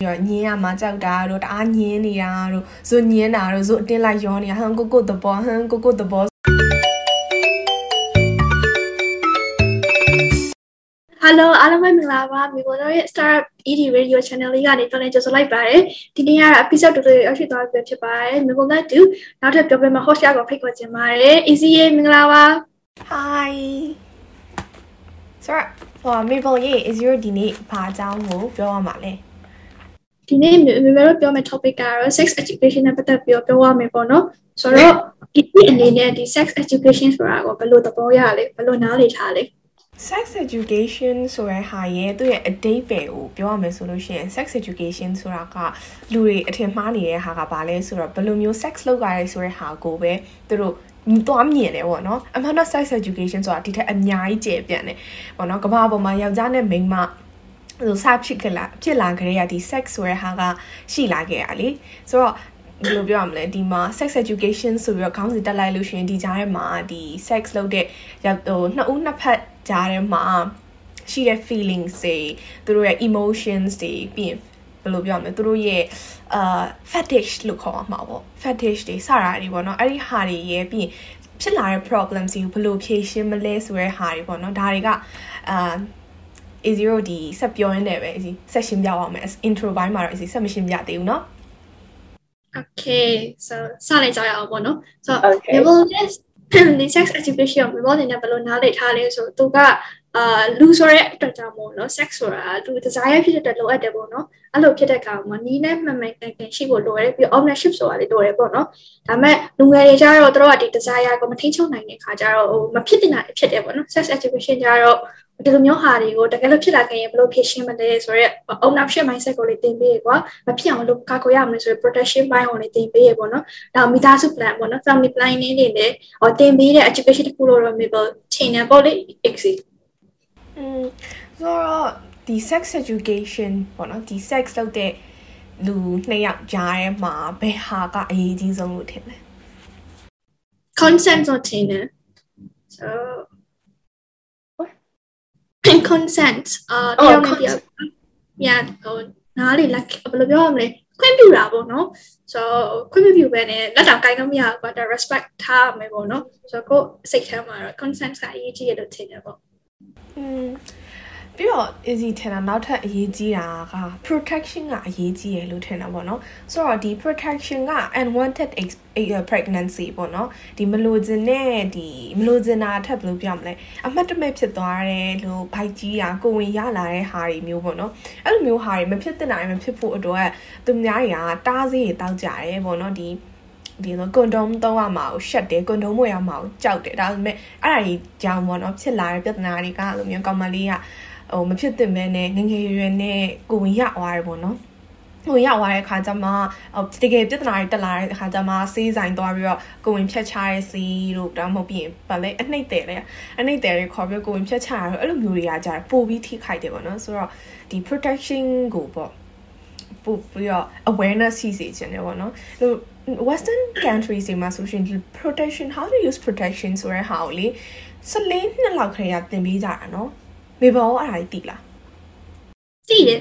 ပြီးတော့ညင်းရမှာကြောက်တာတို့တအားညင်းနေတာတို့ဇွညင်းတာတို့ဇွအတင်းလိုက်ရောနေတာဟန်ကိုကိုသဘောဟန်ကိုကိုသဘော Hello အားလုံးပဲမင်္ဂလာပါမိဘတို့ရဲ့ Startup ED Radio Channel လေးကနေပြန်လည်ကြိုဆိုလိုက်ပါတယ်ဒီနေ့ကတော့ episode တူတူရရှိသွားပြီဖြစ်ပါတယ်မိဘတို့တူနောက်ထပ်ပြောပြမှာ host ရကိုဖိတ်ခေါ်ချင်ပါတယ် Easy ရေမင်္ဂလာပါ Hi ဆိုတော့ဟိုမေဘယ်ရေး is your ဒီနေ့ဘာအကြောင်းကိုပြောရမှာလဲ ဒီနေ့မိဘတို့ပြောမယ့် topic ကတော့ sex education နဲ့ပတ်သက်ပြီးပြောရမယ်ပေါ့နော်ဆိုတော့ဒီအနေနဲ့ဒီ sex education ဆိုတာကိုဘယ်လိုသဘောရလဲဘယ်လိုနားလည်ထားလဲ sex education ဆိုတဲ့ဟာရဲ့သူ့ရဲ့အတိတ်ပဲကိုပြောရမယ်ဆိုလို့ရှိရင် sex education ဆိုတာကလူတွေအထင်မှားနေတဲ့ဟာကဘာလဲဆိုတော့ဘယ်လိုမျိုး sex လုပ်ကြရဲဆိုတဲ့ဟာကိုပဲသူတို့သွားမြင်တယ်ပေါ့နော်အမှန်တော့ sex education ဆိုတာဒီထက်အများကြီးကျယ်ပြန့်တယ်ပေါ့နော်ကမ္ဘာပေါ်မှာယောက်ျားနဲ့မိန်းမ ဟိုစဖြစ်ကြလားဖြစ်လာကြတဲ့ဒီ sex ဆိုတဲ့ဟာကရှိလာခဲ့ရလေဆိုတော့ဘယ်လိုပြောရမလဲဒီမှာ sex education ဆိုပြီးတော့ခေါင်းစဉ်တက်လိုက်လို့ရှိရင်ဒီကြားထဲမှာဒီ sex လုပ်တဲ့ဟိုနှစ်ဦးနှစ်ဖက်ကြားထဲမှာရှိတဲ့ feelings တွေသူတို့ရဲ့ emotions တွေပြီးရင်ဘယ်လိုပြောရမလဲသူတို့ရဲ့အာ fetish လို့ခေါ်မှာပေါ့ fetish တွေစတာတွေပေါ့နော်အဲ့ဒီဟာတွေရဲ့ပြီးရင်ဖြစ်လာတဲ့ problems တွေကိုဘယ်လိုဖြေရှင်းမလဲဆိုတဲ့ဟာတွေပေါ့နော်ဒါတွေကအာ A0 ဒီဆက်ပြောရင်းနဲ့ပဲအစီဆက်ရှင်းပြပါမယ် intro ဘိုင်းမှာတော့အစီဆက်မရှင်းပြသေးဘူးเนาะ Okay so စလိုက်ကြရအောင်ပေါ့နော် so level is ဒီ sex education ကိုဘယ်လိုနေဘယ်လိုနားလည်ထားလဲဆိုတော့သူကအာလူဆိုတဲ့အတွက်ကြောင့်မို့နော် sex ဆိုတာသူ desire ဖြစ်တဲ့လိုအပ်တယ်ပေါ့နော်အဲ့လိုဖြစ်တဲ့အခါမှာနီးနဲ့မှန်မှန်ကန်ကန်ရှိဖို့လိုရတယ်ပြီး ownership ဆိုတာလည်းလိုတယ်ပေါ့နော်ဒါပေမဲ့လူငယ်တွေကျတော့တို့ကဒီ desire ကိုမထိချုံနိုင်တဲ့အခါကျတော့ဟိုမဖြစ်တင်တာဖြစ်တယ်ပေါ့နော် sex education ကျတော့ ဒီလိုမျိုးဟာတွေကိုတကယ်လို့ဖြစ်လာခဲ့ရင်ဘယ်လိုဖြေရှင်းမလဲဆိုတော့ ownership mindset ကိုလေးသင်ပေးရကွာမဖြစ်အောင်လို့ကာကွယ်ရမယ်ဆိုတော့ protection ဘိုင်းကိုလေးသင်ပေးရပေါ့နော်ဒါမိသားစု plan ပေါ့နော် family planning တွေလည်းဟောသင်ပေးတဲ့ education တစ်ခုလို့တော့ maybe ချိန်နေပေါ့လေ exit อืมဆိုတော့ဒီ sex education ပေါ့နော်ဒီ sex လုပ်တဲ့လူနှစ်ယောက်ကြားထဲမှာဘယ်ဟာကအရေးကြီးဆုံးလို့ထင်လဲ consent ဆိုတင်တယ် so consent အာတယောက်နဲ့တယောက်ညာဟိုနားလေလက်ဘယ်လိုပြောရမလဲခွင့်ပြုတာပေါ့နော် so ခွင့်မပြုဘဲနဲ့လက်တောင်ကိုင်းလို့မရဘူးကွာဒါ respect ထားမယ်ပေါ့နော် so ကိုစိတ်ထဲမှာတော့ consent ကအရေးကြီးရလို့ထင်တယ်ပေါ့อืม ပြီးတော့ easy ထင်တာနောက်ထပ်အရေးကြီးတာက protection ကအရေးကြီးရလို့ထင်တာပေါ့နော်ဆိုတော့ဒီ protection က unwanted pregnancy ပေါ့နော်ဒီမလိုချင်တဲ့ဒီမလိုချင်တာထပ်ဘယ်လိုပြောမလဲအမှတ်တမဲ့ဖြစ်သွားတယ်လို့ဘိုက်ကြီးတာကိုဝင်ရလာတဲ့ဟာတွေမျိုးပေါ့နော်အဲ့လိုမျိုးဟာတွေမဖြစ်တဲ့နိုင်မဖြစ်ဖို့အတွက်သူများတွေကတားစီးတွေတောက်ကြတယ်ပေါ့နော်ဒီဒီလိုကွန်ဒုံသုံးရမှာကိုရှက်တယ်ကွန်ဒုံမွေရမှာကိုကြောက်တယ်ဒါပေမဲ့အဲ့ဒါကြီးကြောင်ပေါ့နော်ဖြစ်လာတဲ့ပြဿနာတွေကလိုမျိုးကောင်မလေးက ဟိုမဖြစ်သင့်မဲနဲ့ငငယ်ရွယ်နဲ့ကိုဝင်ရသွားတယ်ပေါ့နော်ဟိုရောက်သွားတဲ့အခါကျမှတကယ်ပြဿနာတွေတက်လာတဲ့အခါကျမှစေးဆိုင်သွားပြီးတော့ကိုဝင်ဖြတ်ချရဲစီတို့ဒါမှမဟုတ်ပြီးရင်ဗာလဲအနှိမ့်တယ်လေအနှိမ့်တယ်တွေခေါ်ပြီးကိုဝင်ဖြတ်ချရတော့အဲ့လိုမျိုးတွေကကြာပို့ပြီးထိခိုက်တယ်ပေါ့နော်ဆိုတော့ဒီ protection ကိုပေါ့ပို့ပြီးတော့ awareness ရှိစေချင်တယ်ပေါ့နော်ဟို western countries တွေမှာဆိုရှင် protection how to use protection ဆိုတဲ့ဟာကိုလေ14နှစ်လောက်ခရေကသင်ပေးကြတာနော် မေဘောအဲ့ဒါကြီးသိလားသိတယ်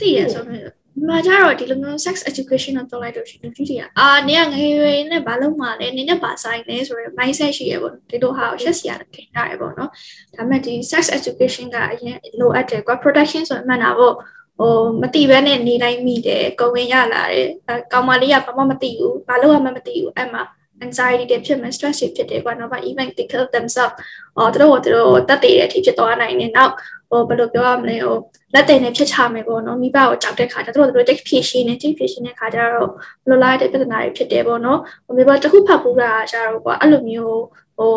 သိတယ်ဆိုတော့မှာကြတော့ဒီလိုမျိုး sex education တော့တော့လိုက်လို့ရှိရင်ဒီတီအာနေကငယ်ရွယ်နဲ့ဘာလို့မှလဲနေနဲ့ဘာဆိုင်လဲဆိုရယ် mindset ရှိရပေါ့ဒီလိုဟာကိုရှက်စီရတယ်ခင်တာရပေါ့နော်ဒါပေမဲ့ဒီ sex education ကအရင်လိုအပ်တယ်ကွာ protection ဆိုမှန်တာပေါ့ဟိုမတိဘဲနဲ့နေလိုက်မိတယ်ကိုဝင်ရလာတယ်အဲကောင်မလေးကဘာမှမသိဘူးဘာလို့မှမသိဘူးအဲ့မှာ anxiety တွေဖြစ်မယ် stress တွေဖြစ်တယ်ကွာနောက်မှ even they kill themselves အော်သူတို့သူတို့တက်တည်တဲ့အထိဖြစ်သွားနိုင်တယ်နောက်ဟိုဘယ်လိုပြောရမလဲဟိုလက်တင်နဲ့ဖြစ်ချမယ်ပေါ့နော်မိဘကိုကြောက်တဲ့ခါကျသူတို့သူတို့တိတ်ဖြည့်ရှင်းနေတိတ်ဖြည့်ရှင်းတဲ့ခါကျတော့ဘယ်လိုလိုက်တဲ့ပြဿနာတွေဖြစ်တယ်ပေါ့နော်ဟိုမိဘတခုဖတ်ပူတာကျတော့ကွာအဲ့လိုမျိုးဟို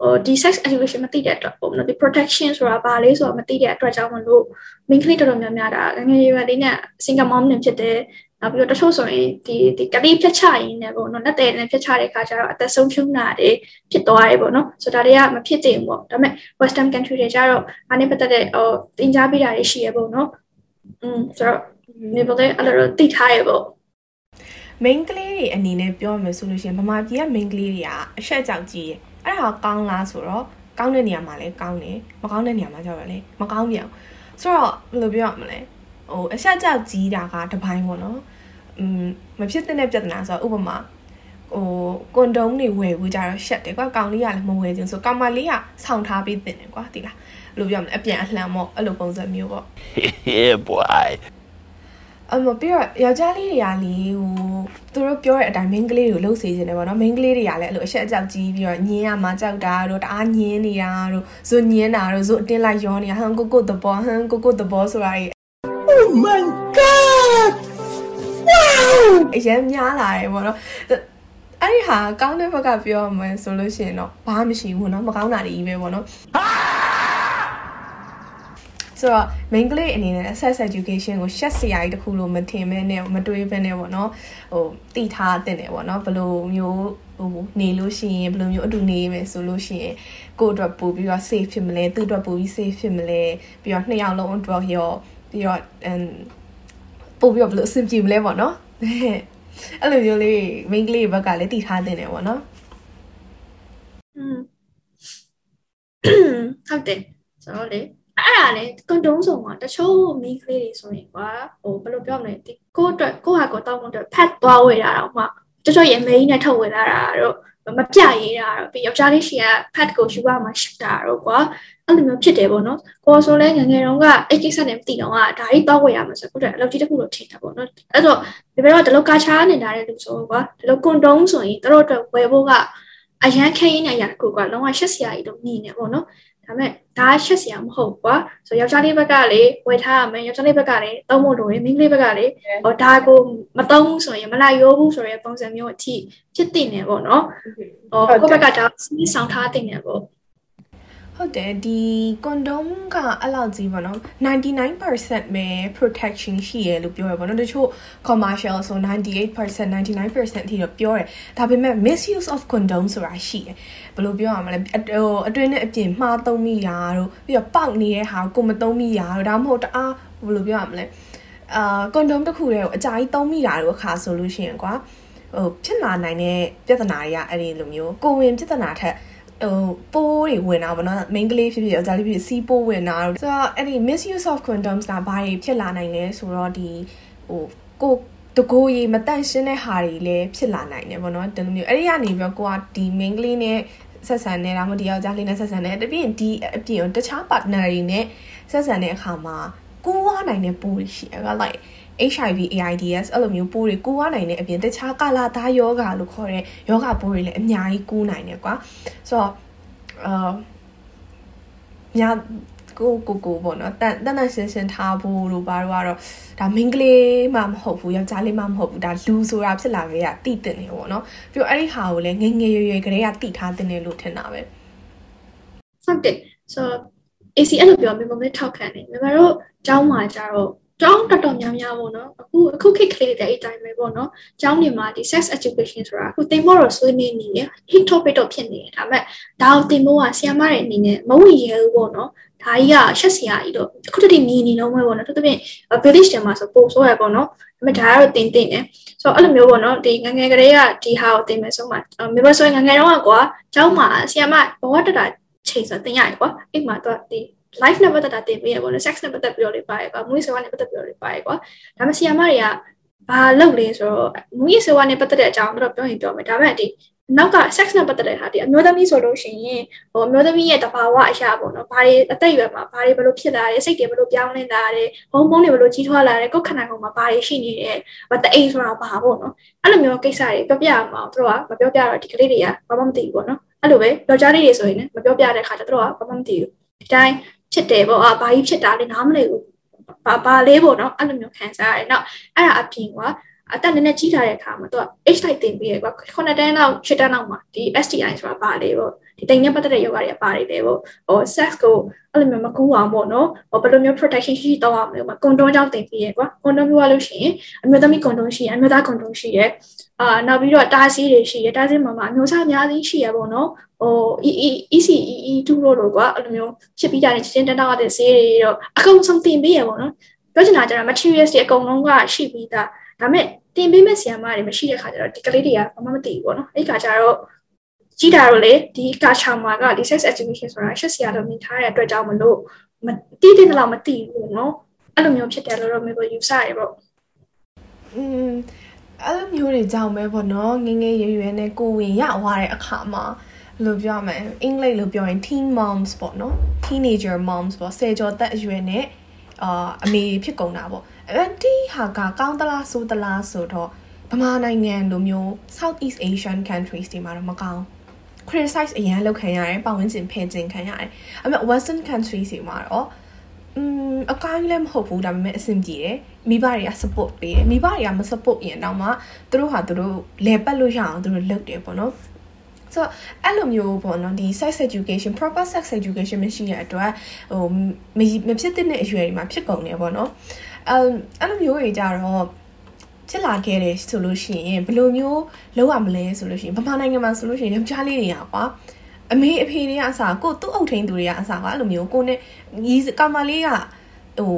ဟိုဒီ sex education မသိတဲ့အတွက်ပေါ့နော်ဒီ protection ဆိုတာဘာလဲဆိုတာမသိတဲ့အတွက်ကြောင့်မလို့ main ကလေးတော်တော်များများဒါငယ်ငယ်ရွယ်လေးနဲ့ single mom နဲ့ဖြစ်တဲ့ နောက်ပြီးတော့တချို့ဆိုရင်ဒီဒီကလေးဖြတ်ချရင်းနဲ့ပေါ့နော်လက်တယ်နဲ့ဖြတ်ချတဲ့ခါကျတော့အသက်ဆုံးရှုံးတာတွေဖြစ်သွားတယ်ပေါ့နော်ဆိုတော့ဒါတွေကမဖြစ်တင်ပေါ့ဒါပေမဲ့ western country တွေကျတော့အားနဲ့ပတ်သက်တဲ့ဟိုတင် जा ပေးတာတွေရှိရပေါ့နော်อืมဆိုတော့မြေပေါ်တဲ့အဲ့လိုသိထားရပေါ့ main ကလေးတွေအနေနဲ့ပြောမယ်ဆိုလို့ရှိရင်ဗမာပြည်က main ကလေးတွေကအရှက်ကြောက်ကြီးရဲ့အဲ့ဒါကောင်းလားဆိုတော့ကောင်းတဲ့နေရာမှာလည်းကောင်းတယ်မကောင်းတဲ့နေရာမှာကျတော့လည်းမကောင်းပြန်ဆိုတော့ဘယ်လိုပြောရမလဲ ဟိုအဆက်ကြောက်ကြီးတာကတပိုင်းပေါ့နော်อืมမဖြစ်တဲ့ပြဿနာဆိုတော့ဥပမာဟိုကွန်ဒုံးတွေဝယ်ဖို့ကြတော့ရှက်တယ်ကွာကောင်လေးကလည်းမဝယ်ခြင်းဆိုကောင်မလေးကဆောင်းထားပေးတင်တယ်ကွာဒီလားအဲ့လိုပြောမလဲအပြန်အလှန်ပေါ့အဲ့လိုပုံစံမျိုးပေါ့ yeah boy အမပြီးတော့ယောက်ျားလေးတွေကလေဟိုသူတို့ပြောတဲ့အတိုင်း main ကလေးကိုလှုပ်စေခြင်းတယ်ပေါ့နော် main ကလေးတွေကလည်းအဲ့လိုအဆက်အကြောက်ကြီးပြီးတော့ညင်းရမှာကြောက်တာတို့တအားညင်းနေတာတို့ဇွညင်းတာတို့ဇွအတင်းလိုက်ရောနေတာဟန်ကိုကိုသဘောဟန်ကိုကိုသဘောဆိုတာတွေ oh my god အရင်များလာတယ်ပေါ့နော်အဲ့ဒီဟာကောင်းတဲ့ဘက်ကပြောမှဆိုလို့ရှိရင်တော့ဘာမှမရှိဘူးเนาะမကောင်းတာတွေကြီးပဲပေါ့နော်ဆိုတော့ main ကလေးအနေနဲ့ sex education ကိုရှက်စရာကြီးတစ်ခုလို့မထင်မဲနဲ့မတွေးဘဲနဲ့ပေါ့နော်ဟိုတည်ထားတဲ့တယ်ပေါ့နော်ဘယ်လိုမျိုးဟိုနေလို့ရှိရင်ဘယ်လိုမျိုးအတူနေမယ်ဆိုလို့ရှိရင်ကိုယ့်အတွက်ပို့ပြီးတော့ safe ဖြစ်မလဲသူ့အတွက်ပို့ပြီး safe ဖြစ်မလဲပြီးတော့နှစ်ယောက်လုံးအတွက်ရော ပြီးတော့အမ်ပို့ပြီးတော့ဘယ်လိုအဆင်ပြေမလဲပေါ့နော်အဲ့လိုမျိုးလေး main ကလေးဘက်ကလည်းတည်ထားတဲ့တယ်ပေါ့နော်อืมဟုတ်တယ်ဆိုတော့လေအဲ့ဒါလေကွန်ဒုံးဆောင်မှာတချို့မိန်းကလေးတွေဆိုရင်ကွာဟိုဘယ်လိုပြောမလဲဒီကိုယ့်အတွက်ကိုယ့်ဟာကိုယ်တောင်းလို့ဖတ်သွားဝေတာတော့မှတချို့ရဲ့မိန်းနဲ့ထုတ်ဝေလာတာတော့ မပြရေးတာတော့ပြီးယောက်ျားလေးရှင်ကဖတ်ကိုယူရမှာရှစ်တာတော့ကွာအဲ့လိုမျိုးဖြစ်တယ်ပေါ့နော်ကိုယ်ဆိုလဲငငယ်တုန်းကအဲ့ကိစ္စနဲ့မသိတော့ကဒါကြီးတော့ဝေရမှာဆိုကိုယ်အလုပ်ကြီးတစ်ခုလို့ထင်တာပေါ့နော်အဲ့တော့ဒီဘက်တော့ဒီလိုကာချားနေတာတဲ့လူဆိုကွာဒီလိုကွန်ဒုံးဆိုရင်တို့အတွက်ဝယ်ဖို့ကအရန်ခဲရင်းနေရတစ်ခုကွာလုံးဝရှက်စရာကြီးတော့မြင်နေပေါ့နော် ဒါပေမဲ့ဒါရှက်စရာမဟုတ်ကွာဆိုယောက်ျားလေးဘက်ကလေဝယ်ထားရမယ်ယောက်ျားလေးဘက်ကလေသုံးဖို့လိုရင်မိန်းကလေးဘက်ကလေဟောဒါကိုမသုံးဘူးဆိုရင်မလိုက်ရောဘူးဆိုရဲပုံစံမျိုးအထိဖြစ်တင်နေပေါ့နော်ဟောကိုယ့်ဘက်ကဒါစီးဆောင်ထားတင်နေပေါ့ ဟုတ်တယ်ဒီကွန်ဒုံးကအဲ့လောက်ကြီးပေါ့နော်99%ပဲ protection ရှိရလို့ပြောရပေါ့နော်တချို့ commercial ဆို98% 99%အထိတော့ပြောတယ်ဒါပေမဲ့ misuse of condom ဆိုတာရှိတယ်ဘယ်လိုပြောရမလဲဟိုအတွင်းနဲ့အပြင်မှားသုံးမိတာတို့ပြီးတော့ပေါက်နေတဲ့ဟာကိုမသုံးမိတာတို့ဒါမှမဟုတ်တအားဘယ်လိုပြောရမလဲအာကွန်ဒုံးတစ်ခုတည်းကိုအကြာကြီးသုံးမိတာတို့အခါဆိုလို့ရှိရင်ကွာဟိုဖြစ်လာနိုင်တဲ့ပြဿနာတွေကအဲ့ဒီလိုမျိုးကိုဝင်ပြဿနာထက် ဟိုပိုးတွေဝင်တာပေါ့နော် main ကလေးဖြစ်ဖြစ်ယောက်ျားလေးဖြစ်ဖြစ်စီးပိုးဝင်တာဆိုတော့အဲ့ဒီ misuse of condoms ကဘာတွေဖြစ်လာနိုင်လဲဆိုတော့ဒီဟိုကိုတကိုးရေမတန့်ရှင်းတဲ့ဟာတွေလည်းဖြစ်လာနိုင်တယ်ပေါ့နော်ဒီလိုမျိုးအဲ့ဒီကနေပြီးတော့ကိုကဒီ main ကလေးနဲ့ဆက်ဆံနေတာမဟုတ်ဒီယောက်ျားလေးနဲ့ဆက်ဆံနေတပြင်းဒီအပြင်တခြား partner တွေနဲ့ဆက်ဆံတဲ့အခါမှာ ကိုးဝါနိုင်တဲ့ပိုးတွေရှိတယ်က like HIV AIDS အဲ့လိုမျိုးပိုးတွေကူးရနိုင်တဲ့အပြင်တခြားကာလာသားယောဂါလို့ခေါ်တဲ့ယောဂပိုးတွေလည်းအများကြီးကူးနိုင်တယ်ကွာဆိုတော့အာညာကိုကိုကိုပေါ့နော်တန်တန်တန်ရှင်းရှင်းထားဖို့လို့ဘာလို့ကတော့ဒါမင်းကလေးမှမဟုတ်ဘူးယောက်ျားလေးမှမဟုတ်ဘူးဒါလူဆိုတာဖြစ်လာခဲ့ရတိတင်နေပေါ့နော်ပြီးတော့အဲ့ဒီဟာကိုလည်းငငယ်ရွယ်ရွယ်ကလေးကတိထားတင်တယ်လို့ထင်တာပဲဟုတ်တယ်ဆိုတော့ AC အဲ့လိုပြောမိမမထောက်ခံနေမိမတို့ကျောင်းမှာကြတော့ကျောင်းတော်တော်များများပေါ့နော်အခုအခုခေတ်ကလေးတဲ့အတိုင်းပဲပေါ့နော်ကျောင်းတွေမှာဒီ sex education ဆိုတာအခုသင်ဖို့တော့ဆွေးနွေးနေတယ် hit topic တော့ဖြစ်နေတယ်ဒါပေမဲ့ဒါကိုသင်ဖို့ကဆရာမတွေအနေနဲ့မဝင်ရဘူးပေါ့နော်ဒါကြီးကရှက်စရာကြီးတော့အခုတည်းမြင်နေလုံးပဲပေါ့နော်သူတပြင်း village တွေမှာဆိုပို့ဆိုရပေါ့နော်ဒါပေမဲ့ဒါကတော့တင်တင်တယ်ဆိုတော့အဲ့လိုမျိုးပေါ့နော်ဒီငငယ်ကလေးကဒီဟာကိုတင်မယ်ဆိုမှမြေဘဆိုရင်ငငယ်တော့ကွာကျောင်းမှာဆရာမဘဝတတာ ချိန်ဆိုတင်ရတယ်ကွာအိမ်မှာတော့ဒီ life နဲ့ပတ်သက်တာတင်ပေးရပေါ့နော် sex နဲ့ပတ်သက်ပြီးတော့လေးပါရကွာမူးယစ်ဆေးဝါးနဲ့ပတ်သက်ပြီးတော့လေးပါရကွာဒါမှဆီယာမတွေကဘာလုပ်လဲဆိုတော့မူးယစ်ဆေးဝါးနဲ့ပတ်သက်တဲ့အကြောင်းတော့ပြောရင်ပြောမယ်ဒါပေမဲ့ဒီနောက်က sex နဲ့ပတ်သက်တဲ့ဟာဒီအမျိုးသမီးဆိုလို့ရှိရင်ဟိုအမျိုးသမီးရဲ့တဘာဝအရာပေါ့နော်ဘာတွေအသက်အရွယ်မှာဘာတွေဘယ်လိုဖြစ်လာတယ်စိတ်တွေဘယ်လိုပြောင်းလဲလာတယ်ဟော်မုန်းတွေဘယ်လိုကြီးထွားလာတယ်ကိုယ်ခန္ဓာကိုယ်မှာဘာတွေရှိနေတယ်ဘာတအိမ်ဆိုတာဘာပေါ့နော်အဲ့လိုမျိုးကိစ္စတွေပြောပြရမှာသူတို့ကမပြောပြတော့ဒီကလေးတွေကဘာမှမသိဘူးပေါ့နော် အဲ့လိုပဲယောက်ျားလေးတွေဆိုရင်လည်းမပြောပြတဲ့ခါကျသူတို့ကဘာမှမသိဘူးဒီတိုင်းဖြစ်တယ်ပေါ့အာဘာကြီးဖြစ်တာလဲနားမလည်ဘူးဘာဘာလေးပေါ့နော်အဲ့လိုမျိုးခံစားရတယ်နောက်အဲ့ဒါအပြင်ကအတက်နည်းနည်းကြီးလာတဲ့အခါမှာသူက H type တင်ပြီးရကွာ9တန်းလောက်10တန်းလောက်မှာဒီ STI ဆိုတာပါလေပေါ့ ဒီတိမ်နဲ့ပတ်သက်တဲ့ယောဂတွေကပါတယ်လေပေါ့ဟို sex ကိုအဲ့လိုမျိုးမကူအောင်ပေါ့နော်ဟိုဘယ်လိုမျိုး protection ရှိရှိတောင်းအောင်လဲကွာကွန်ဒုံးကြောင့်တင်ပြီးရကွာကွန်ဒုံးပြောရလို့ရှိရင်အမျိုးသမီးကွန်ဒုံးရှိရအမျိုးသားကွန်ဒုံးရှိရအာနောက်ပြီးတော့တားစီးတွေရှိရတားစီးမှာမှာအမျိုးသားအများကြီးရှိရပေါ့နော်ဟို EC EE2 လို့တော့ကွာအဲ့လိုမျိုးဖြစ်ပြီးကြတဲ့ချင်းတန်းတောက်ရတဲ့ဈေးတွေတော့အကုန်ဆုံးတင်ပေးရပေါ့နော်ပြောချင်တာကျတော့ materials တွေအကုန်လုံးကရှိပြီးသားဒါပေမဲ့တင်ပေးမဲ့ဆီယမ်မတွေမရှိတဲ့ခါကျတော့ဒီကလေးတွေကဘာမှမသိဘူးပေါ့နော်အဲ့ခါကျတော့ ကြီးတာတော့လေဒီကာချာမာကဒီ sex education ဆိုတာရှက်စရာတော့မြင်ထားတဲ့အတွက်ကြောင့်မလို့မတိတိတလောက်မသိဘူးနော်အဲ့လိုမျိုးဖြစ်တယ်လို့တော့မေကိုယူဆရပေါ့อืมအဲ့လိုမျိုးတွေကြောင့်ပဲပေါ့နော်ငငယ်ရွယ်ရွယ်နဲ့ကိုဝင်ရသွားတဲ့အခါမှာဘယ်လိုပြောရမလဲအင်္ဂလိပ်လိုပြောရင် teen moms ပေါ့နော် teenager moms ပေါ့ဆယ်ကျော်သက်အရွယ်နဲ့အာအမေဖြစ်ကုန်တာပေါ့အဲဒီဟာကကောင်းသလားဆိုးသလားဆိုတော့ဗမာနိုင်ငံလိုမျိုး Southeast Asian countries တွေမှာတော့မကောင်း criticize အရန်လောက်ခံရတယ်ပတ်ဝန်းကျင်ဖယ်ကျင်ခံရတယ်အမေ western countries တွေမှာတော့อืมအကိုင်းလည်းမဟုတ်ဘူးဒါပေမဲ့အဆင်ပြေတယ်မိဘတွေက support ပေးတယ်မိဘတွေကမ support ရင်တော့မှသူတို့ဟာသူတို့လဲပတ်လို့ရအောင်သူတို့လုပ်တယ်ပေါ့နော်ဆိုတော့အဲ့လိုမျိုးပေါ့နော်ဒီ sex education proper sex education မရှိတဲ့အတွက်ဟိုမမဖြစ်တဲ့အရွယ်တွေမှာဖြစ်ကုန်တယ်ပေါ့နော်အဲအဲ့လိုမျိုးတွေကြတော့ ဖြစ်လာခဲ့တယ်ဆိုလို့ရှိရင်ဘယ်လိုမျိုးလုပ်ရမလဲဆိုလို့ရှိရင်ဗမာနိုင်ငံမှာဆိုလို့ရှိရင်ယောက်ျားလေးတွေကကွာအမေအဖေတွေကအစားကိုသူ့အုပ်ထိန်သူတွေကအစားကွာအဲ့လိုမျိုးကိုနဲ့ညီကောင်မလေးကဟို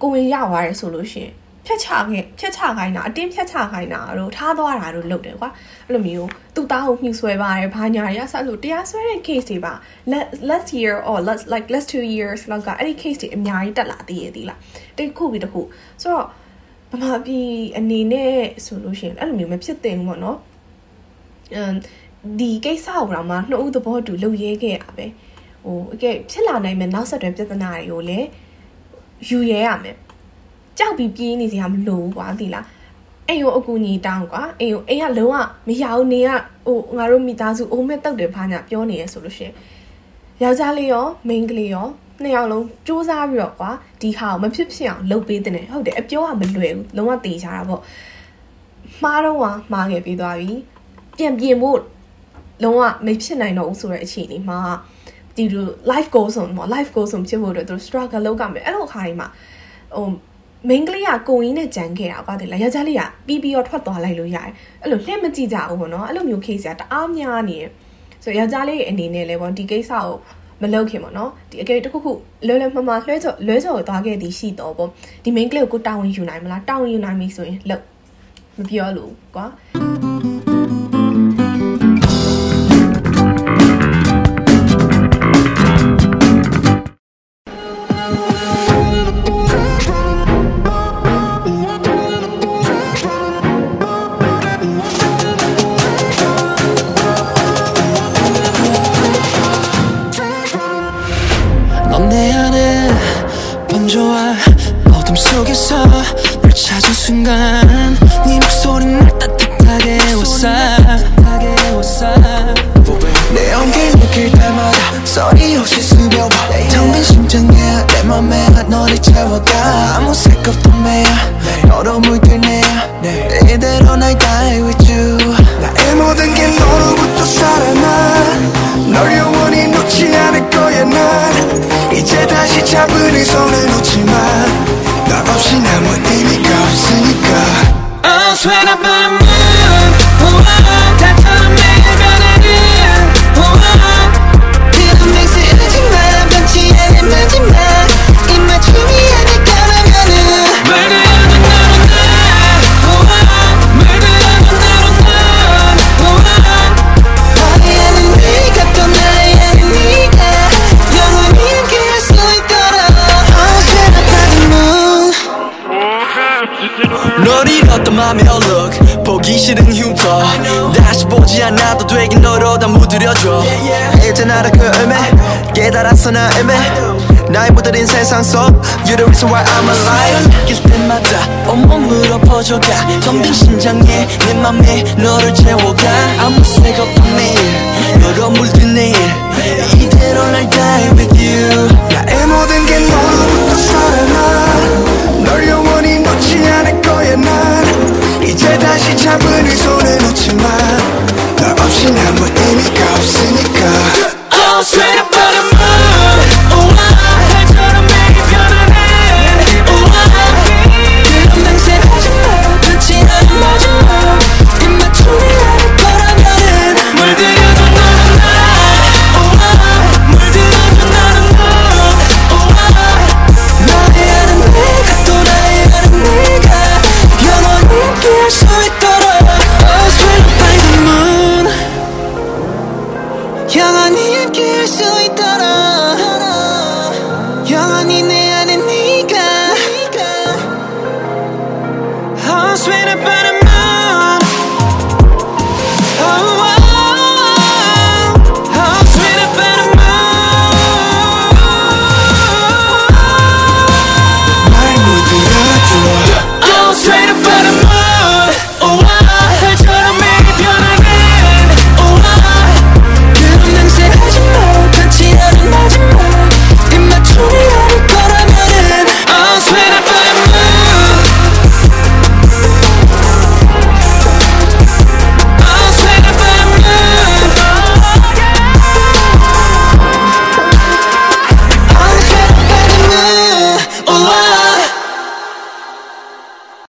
ကိုဝင်ရသွားတယ်ဆိုလို့ရှိရင်ဖြတ်ချခဲ့ဖြတ်ချခိုင်းတာအတင်းဖြတ်ချခိုင်းတာတို့ထားသွားတာတို့လုပ်တယ်ကွာအဲ့လိုမျိုးသူ့သားကိုမြှူဆွဲပါတယ်ဘာညာရဆက်လို့တရားဆွဲတဲ့ case တွေပါ last year or last like last 2 years လောက်ကအဲ့ဒီ case တွေအများကြီးတက်လာသေးရဲ့ဒီလားတခုပြီးတခုဆိုတော့ ဗမာပြည်အနေနဲ့ဆိုလို့ရှိရင်အဲ့လိုမျိုးမဖြစ်သင့်ဘူးပေါ့နော်အမ်ဒီကိစ္စကိုတော့မှနှစ်ဦးသဘောတူလုပ်ရဲခဲ့ရပဲဟိုအကဲဖြစ်လာနိုင်မယ့်နောက်ဆက်တွဲပြဿနာတွေကိုလည်းယူရဲရမယ်ကြောက်ပြီးပြေးနေစရာမလိုဘူးကွာဒီလားအိမ်ကိုအကူညီတောင်းကွာအိမ်ကိုအိမ်ကလုံးဝမရဘူးနေကဟိုငါတို့မိသားစုအိုးမဲ့တောက်တယ်ဘာညာပြောနေရဆိုလို့ရှိရင်ယောက်ျားလေးရောမိန်းကလေးရော နှစ်ယောက်လုံးစူးစမ်းပြီးတော့ကွာဒီဟာကိုမဖြစ်ဖြစ်အောင်လုပ်ပေးတဲ့တယ်ဟုတ်တယ်အပြောကမလွယ်ဘူးလုံးဝတေးချတာပေါ့မှားတော့ကမှားခဲ့ပြီးသွားပြီပြန်ပြင်ဖို့လုံးဝမဖြစ်နိုင်တော့ဘူးဆိုတဲ့အခြေအနေမှာဒီလို life goals ဆိုတော့ life goals ဆိုဖြစ်ဖို့တော့သူ struggle လုပ်ကြမယ်အဲ့လိုအခါကြီးမှာဟို main ကလေးကကိုရင်းနဲ့ကြံခဲ့တာကွာတယ်လားယောက်ျားလေးကပြီးပြီးတော့ထွက်သွားလိုက်လို့ရတယ်အဲ့လိုလှည့်မကြည့်ကြဘူးပေါ့နော်အဲ့လိုမျိုး case ကတအားများနေရဆိုယောက်ျားလေးရဲ့အနေနဲ့လည်းပေါ့ဒီကိစ္စကို မလုပ်ခင်ပေါ့နော်ဒီအကယ်တခုခုလွယ်လွယ်မမလွှဲချော်လွှဲချော်သွားခဲ့သည်ရှိတော့ပေါ့ဒီ main ကလေးကိုကိုတာဝန်ယူနိုင်မလားတာဝန်ယူနိုင်ပြီဆိုရင်လုပ်မပြောလို့ကွာ 보기 싫은 흉터 다시 보지 않아도 되긴 너로 다 무드려줘. 이제 나를 그 의미 깨달았어 나 의미 나의 무드린 세상 속 You're the reason why I'm alive. 느낄 때마다 온몸으로 퍼져가. 텅빈 심장에 내 맘에 너를 채워가. 아무 색 없던 내일 너로 물든 내일. 이대로 날 die with you. 나의 모든 게 너로부터 살아나. 널 영원히 놓지 않을 거야 난 이제 다시 잡은 이 손을 놓지 마 너 없이 아무 의미가 없으니까 Oh